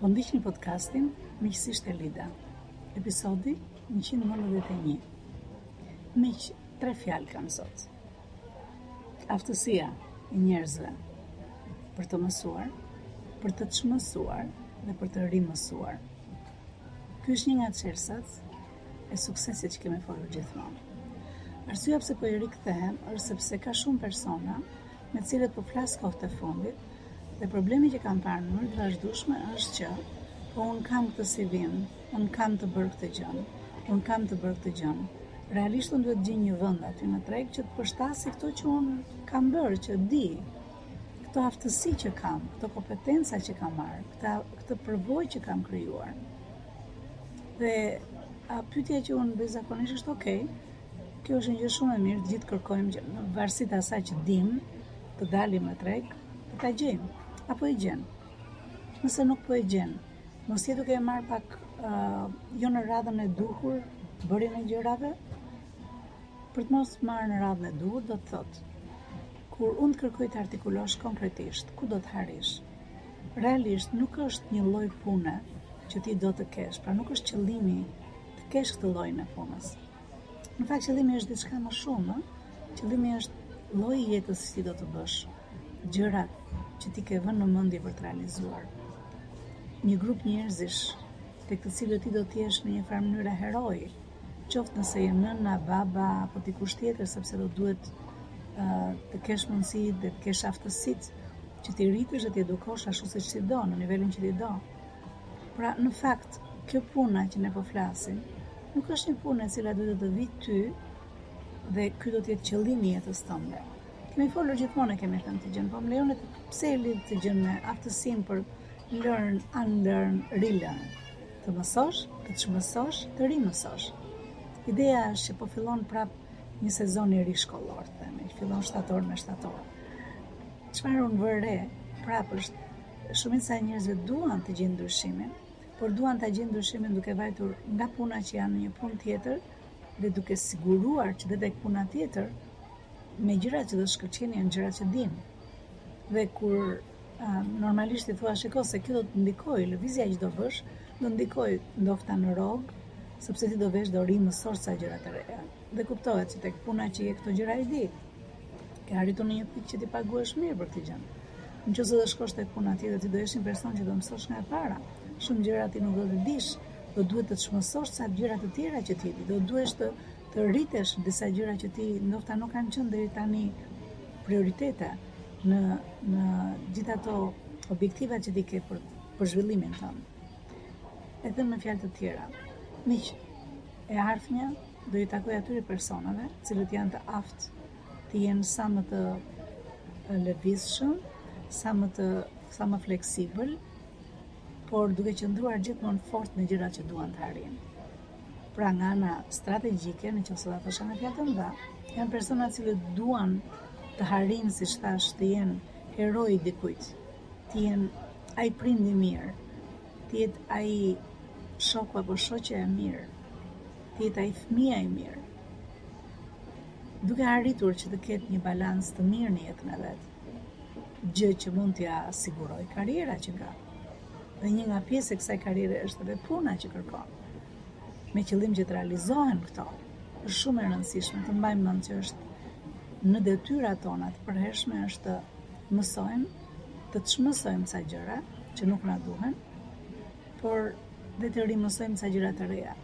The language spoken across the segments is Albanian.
Po ndiqni podcastin Miqësisht Elida, episodi 191. Miq, tre fjalë kam sot. Aftësia e njerëzve për të mësuar, për të çmësuar dhe për të rimësuar. Ky është një nga çelësat e suksesit që kemi folur gjithmonë. Arsyeja pse po i rikthehem është sepse ka shumë persona me të cilët po flas kohët e fundit dhe problemi që kam parë në mënyrë të vazhdueshme është që po un kam këtë CV-në, un kam të bërë këtë gjë, un kam të bërë këtë gjë. Realisht un duhet të gjej një vend aty në treg që të përshtasë këto që un kam bërë, që di, Këto aftësi që kam, këto kompetenca që kam marrë, këta, këtë përvojë që kam krijuar. Dhe pyetja që unë bëj zakonisht është ok. Kjo është një gjë shumë e mirë, të gjithë kërkojmë që në varësi të asaj që dim, të dalim në treg, e ta gjejmë. A po e gjen. Nëse nuk po e gjen, mos je duke e marr pak uh, jo në radhën e duhur bërjen e gjërave, për të mos marrë në radhën e duhur do të thotë Kur unë të kërkoj të artikulosh konkretisht, ku do të arrish? Realisht nuk është një lloj pune që ti do të kesh, pra nuk është qëllimi të kesh këtë llojin e punës. Në fakt qëllimi është diçka më shumë, qëllimi është lloji i jetës që ti do të bësh, gjërat që ti ke vënë në mendje për të realizuar. Një grup njerëzish tek të cilët ti do të jesh në një farë mënyre heroi, qoftë nëse je nëna, baba apo dikush tjetër, sepse do duhet të kesh mundësi dhe të kesh aftësit që t'i rritësh dhe t'i edukosh ashtu siç ti do, në nivelin që ti do. Pra, në fakt, kjo puna që ne po flasim, nuk është një punë e cila duhet të vijë te ty dhe ky do t'jetë qëllimi i jetës tënde. Kemi folur gjithmonë e kemi thënë këtë gjënë, po më lejoni të, pse e lidh këtë gjënë me aftësinë për learn, unlearn, relearn. Të mësosh, të çmësosh, të rimësosh. Ideja është që po fillon prap një sezon i ri shkollor, themi, fillon shtator me shtator. Çfarë unë vë re, prap është, shumica e njerëzve duan të gjejnë ndryshimin, por duan ta gjejnë ndryshimin duke vajtur nga puna që janë në një punë tjetër dhe duke siguruar që dhe tek puna tjetër me gjërat që do të shkëlqejnë janë gjërat që dinë. Dhe kur normalisht i thua shiko se kjo do të ndikojë, lëvizja që do bësh, do ndikojë ndofta në rrogë, sepse ti do vesh do rimësosh ca gjëra të reja. Dhe kuptohet që tek puna që je këto gjëra i di. Ke arritur në një pikë që ti paguhesh mirë për këtë gjë. Në qoftë se do shkosh te puna tjetër ti do jesh një person që do mësosh nga e para, shumë gjëra ti nuk do t'i dish, do duhet të të çmësosh ca gjëra të tjera që ti di, do duhet të të rritesh disa gjëra që ti ndofta nuk kanë qenë deri tani prioritete në në gjithë ato objektivat që ti ke për për zhvillimin tënd. E them me fjalë të tjera. Miq, e ardhmja do i takojë atyre personave, të cilët janë të aftë të jenë sa më të lëvizshëm, sa më të sa më fleksibël, por duke qëndruar gjithmonë fort në gjërat që duan të arrijnë. Pra nga ana strategjike, në qoftë se do ta thosha me fjalë të mëdha, janë persona të cilët duan të arrijnë, siç thashë, të jenë heroi i dikujt, të jenë ai prind i mirë, të jetë ai shoku apo shoqja e mirë, të jetë ai fëmija i mirë, duke arritur që të ketë një balans të mirë në jetën e vet, gjë që mund t'ia sigurojë karriera që ka. Dhe një nga pjesë e kësaj karriere është edhe puna që kërkon. me qëllim që të realizohen këto, është shumë e rëndësishme të mbajmë mend që një nga detyrat tona të përhershme është të mësojmë, të çmësojmë ca gjëra që nuk na duhen, por dhe të rimësojmë ca gjëra të reja.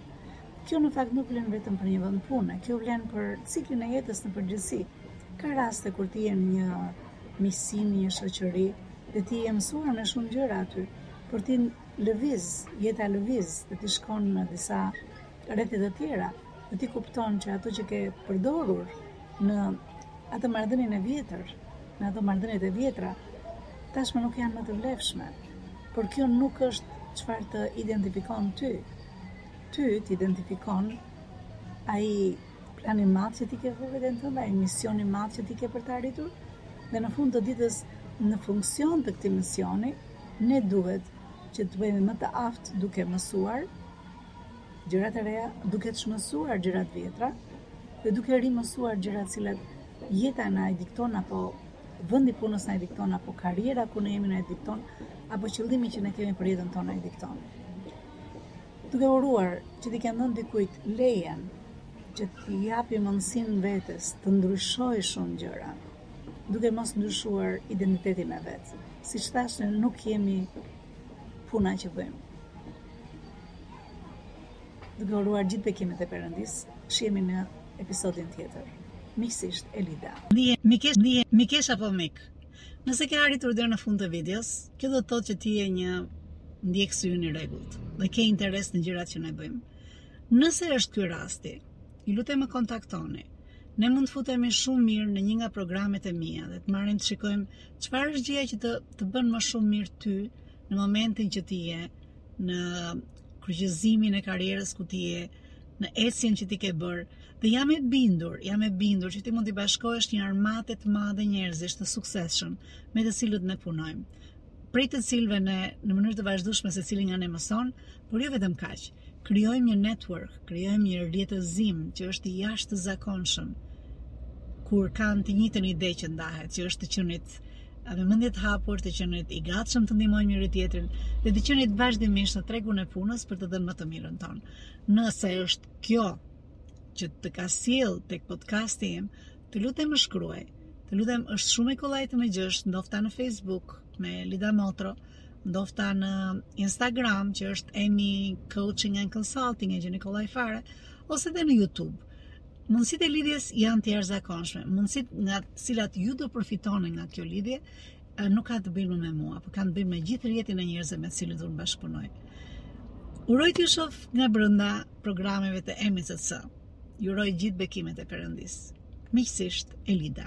Kjo në fakt nuk vlen vetëm për një vend pune, kjo vlen për ciklin e jetës në përgjithësi. Ka raste kur ti je në një miqësi, në një shoqëri, dhe ti je mësuar me shumë gjëra aty, por ti lëviz, jeta lëviz dhe ti shkon në disa rrethe të tjera dhe ti kupton që ato që ke përdorur në atë marrëdhënien e vjetër, në ato marrëdhëniet e vjetra, tashmë nuk janë më të vlefshme. Por kjo nuk është çfarë të identifikon ty. Ty të identifikon ai plani i madh që ti ke për veten tënde, ai misioni i madh që ti ke për të arritur dhe në fund të ditës në funksion të këtij misioni, Ne duhet që të bëhemi më të aftë duke mësuar gjëra të reja, duke çmësuar gjëra të vjetra dhe duke rimësuar gjëra të cilat jeta na i dikton apo vendi i punës na i dikton apo karriera ku ne jemi na i dikton apo qëllimi që ne kemi për jetën tonë na i dikton. Duke uruar që t'i kem dhënë dikujt lejen që t'i japë mundësinë vetes të ndryshojë shumë gjëra. duke mos ndryshuar identitetin e vet. Siç thashë ne nuk jemi puna që bëjmë. Duke uruar gjithë bekimet e Perëndisë, shihemi në episodin tjetër. Miqësisht Elida. Mikeshë apo mik. Nëse ke arritur deri në fund të videos, kjo do të thotë që ti je një ndjekës yni i rregullt dhe ke interes në gjërat që ne bëjmë. Nëse është ky rasti, të lutem më kontaktoni. ne mund të futemi shumë mirë në një nga programet e mia dhe të marrim të shikojmë çfarë është gjëja që të të bën më shumë mirë ty në momentin që ti je në kryqëzimin e karrierës ku ti je në ecjen që ti ke bërë dhe jam e bindur, jam e bindur që ti mund t'i bashkohesh një armate të madhe njerëzish të suksesshëm me të cilët ne punojmë prej të cilëve ne në mënyrë të vazhdueshme secili nga ne mëson, por jo vetëm kaq. krijojmë një network, krijojmë një rrjetëzim që është i jashtëzakonshëm, kur kanë të njëjtën ide që ndahet, që është të qenit me mendje të hapur, të qenit i gatshëm të ndihmojmë njëri-tjetrin, dhe të qenit vazhdimisht në tregun e punës për të dhënë më të mirën tonë. Nëse është kjo që të ka sjellë tek podcasti im, të lutem më shkruaj, të lutem është shumë e kollaj të më gjesh, ndofta në Facebook, me Elida Motro, ndofta në Instagram që është Emi Coaching and Consulting e gjeni kollaj fare ose dhe në YouTube. Mundësitë e lidhjes janë të jashtëzakonshme. Mundësitë nga të cilat ju do përfitoni nga kjo lidhje nuk kanë të bëjnë me mua, por kanë të bëjnë me gjithë rrjetin e njerëzve me të cilët unë bashkëpunoj. Uroj të shoh nga brenda programeve të Emi CC. Ju uroj gjithë bekimet e Perëndisë. miqësisht Elida.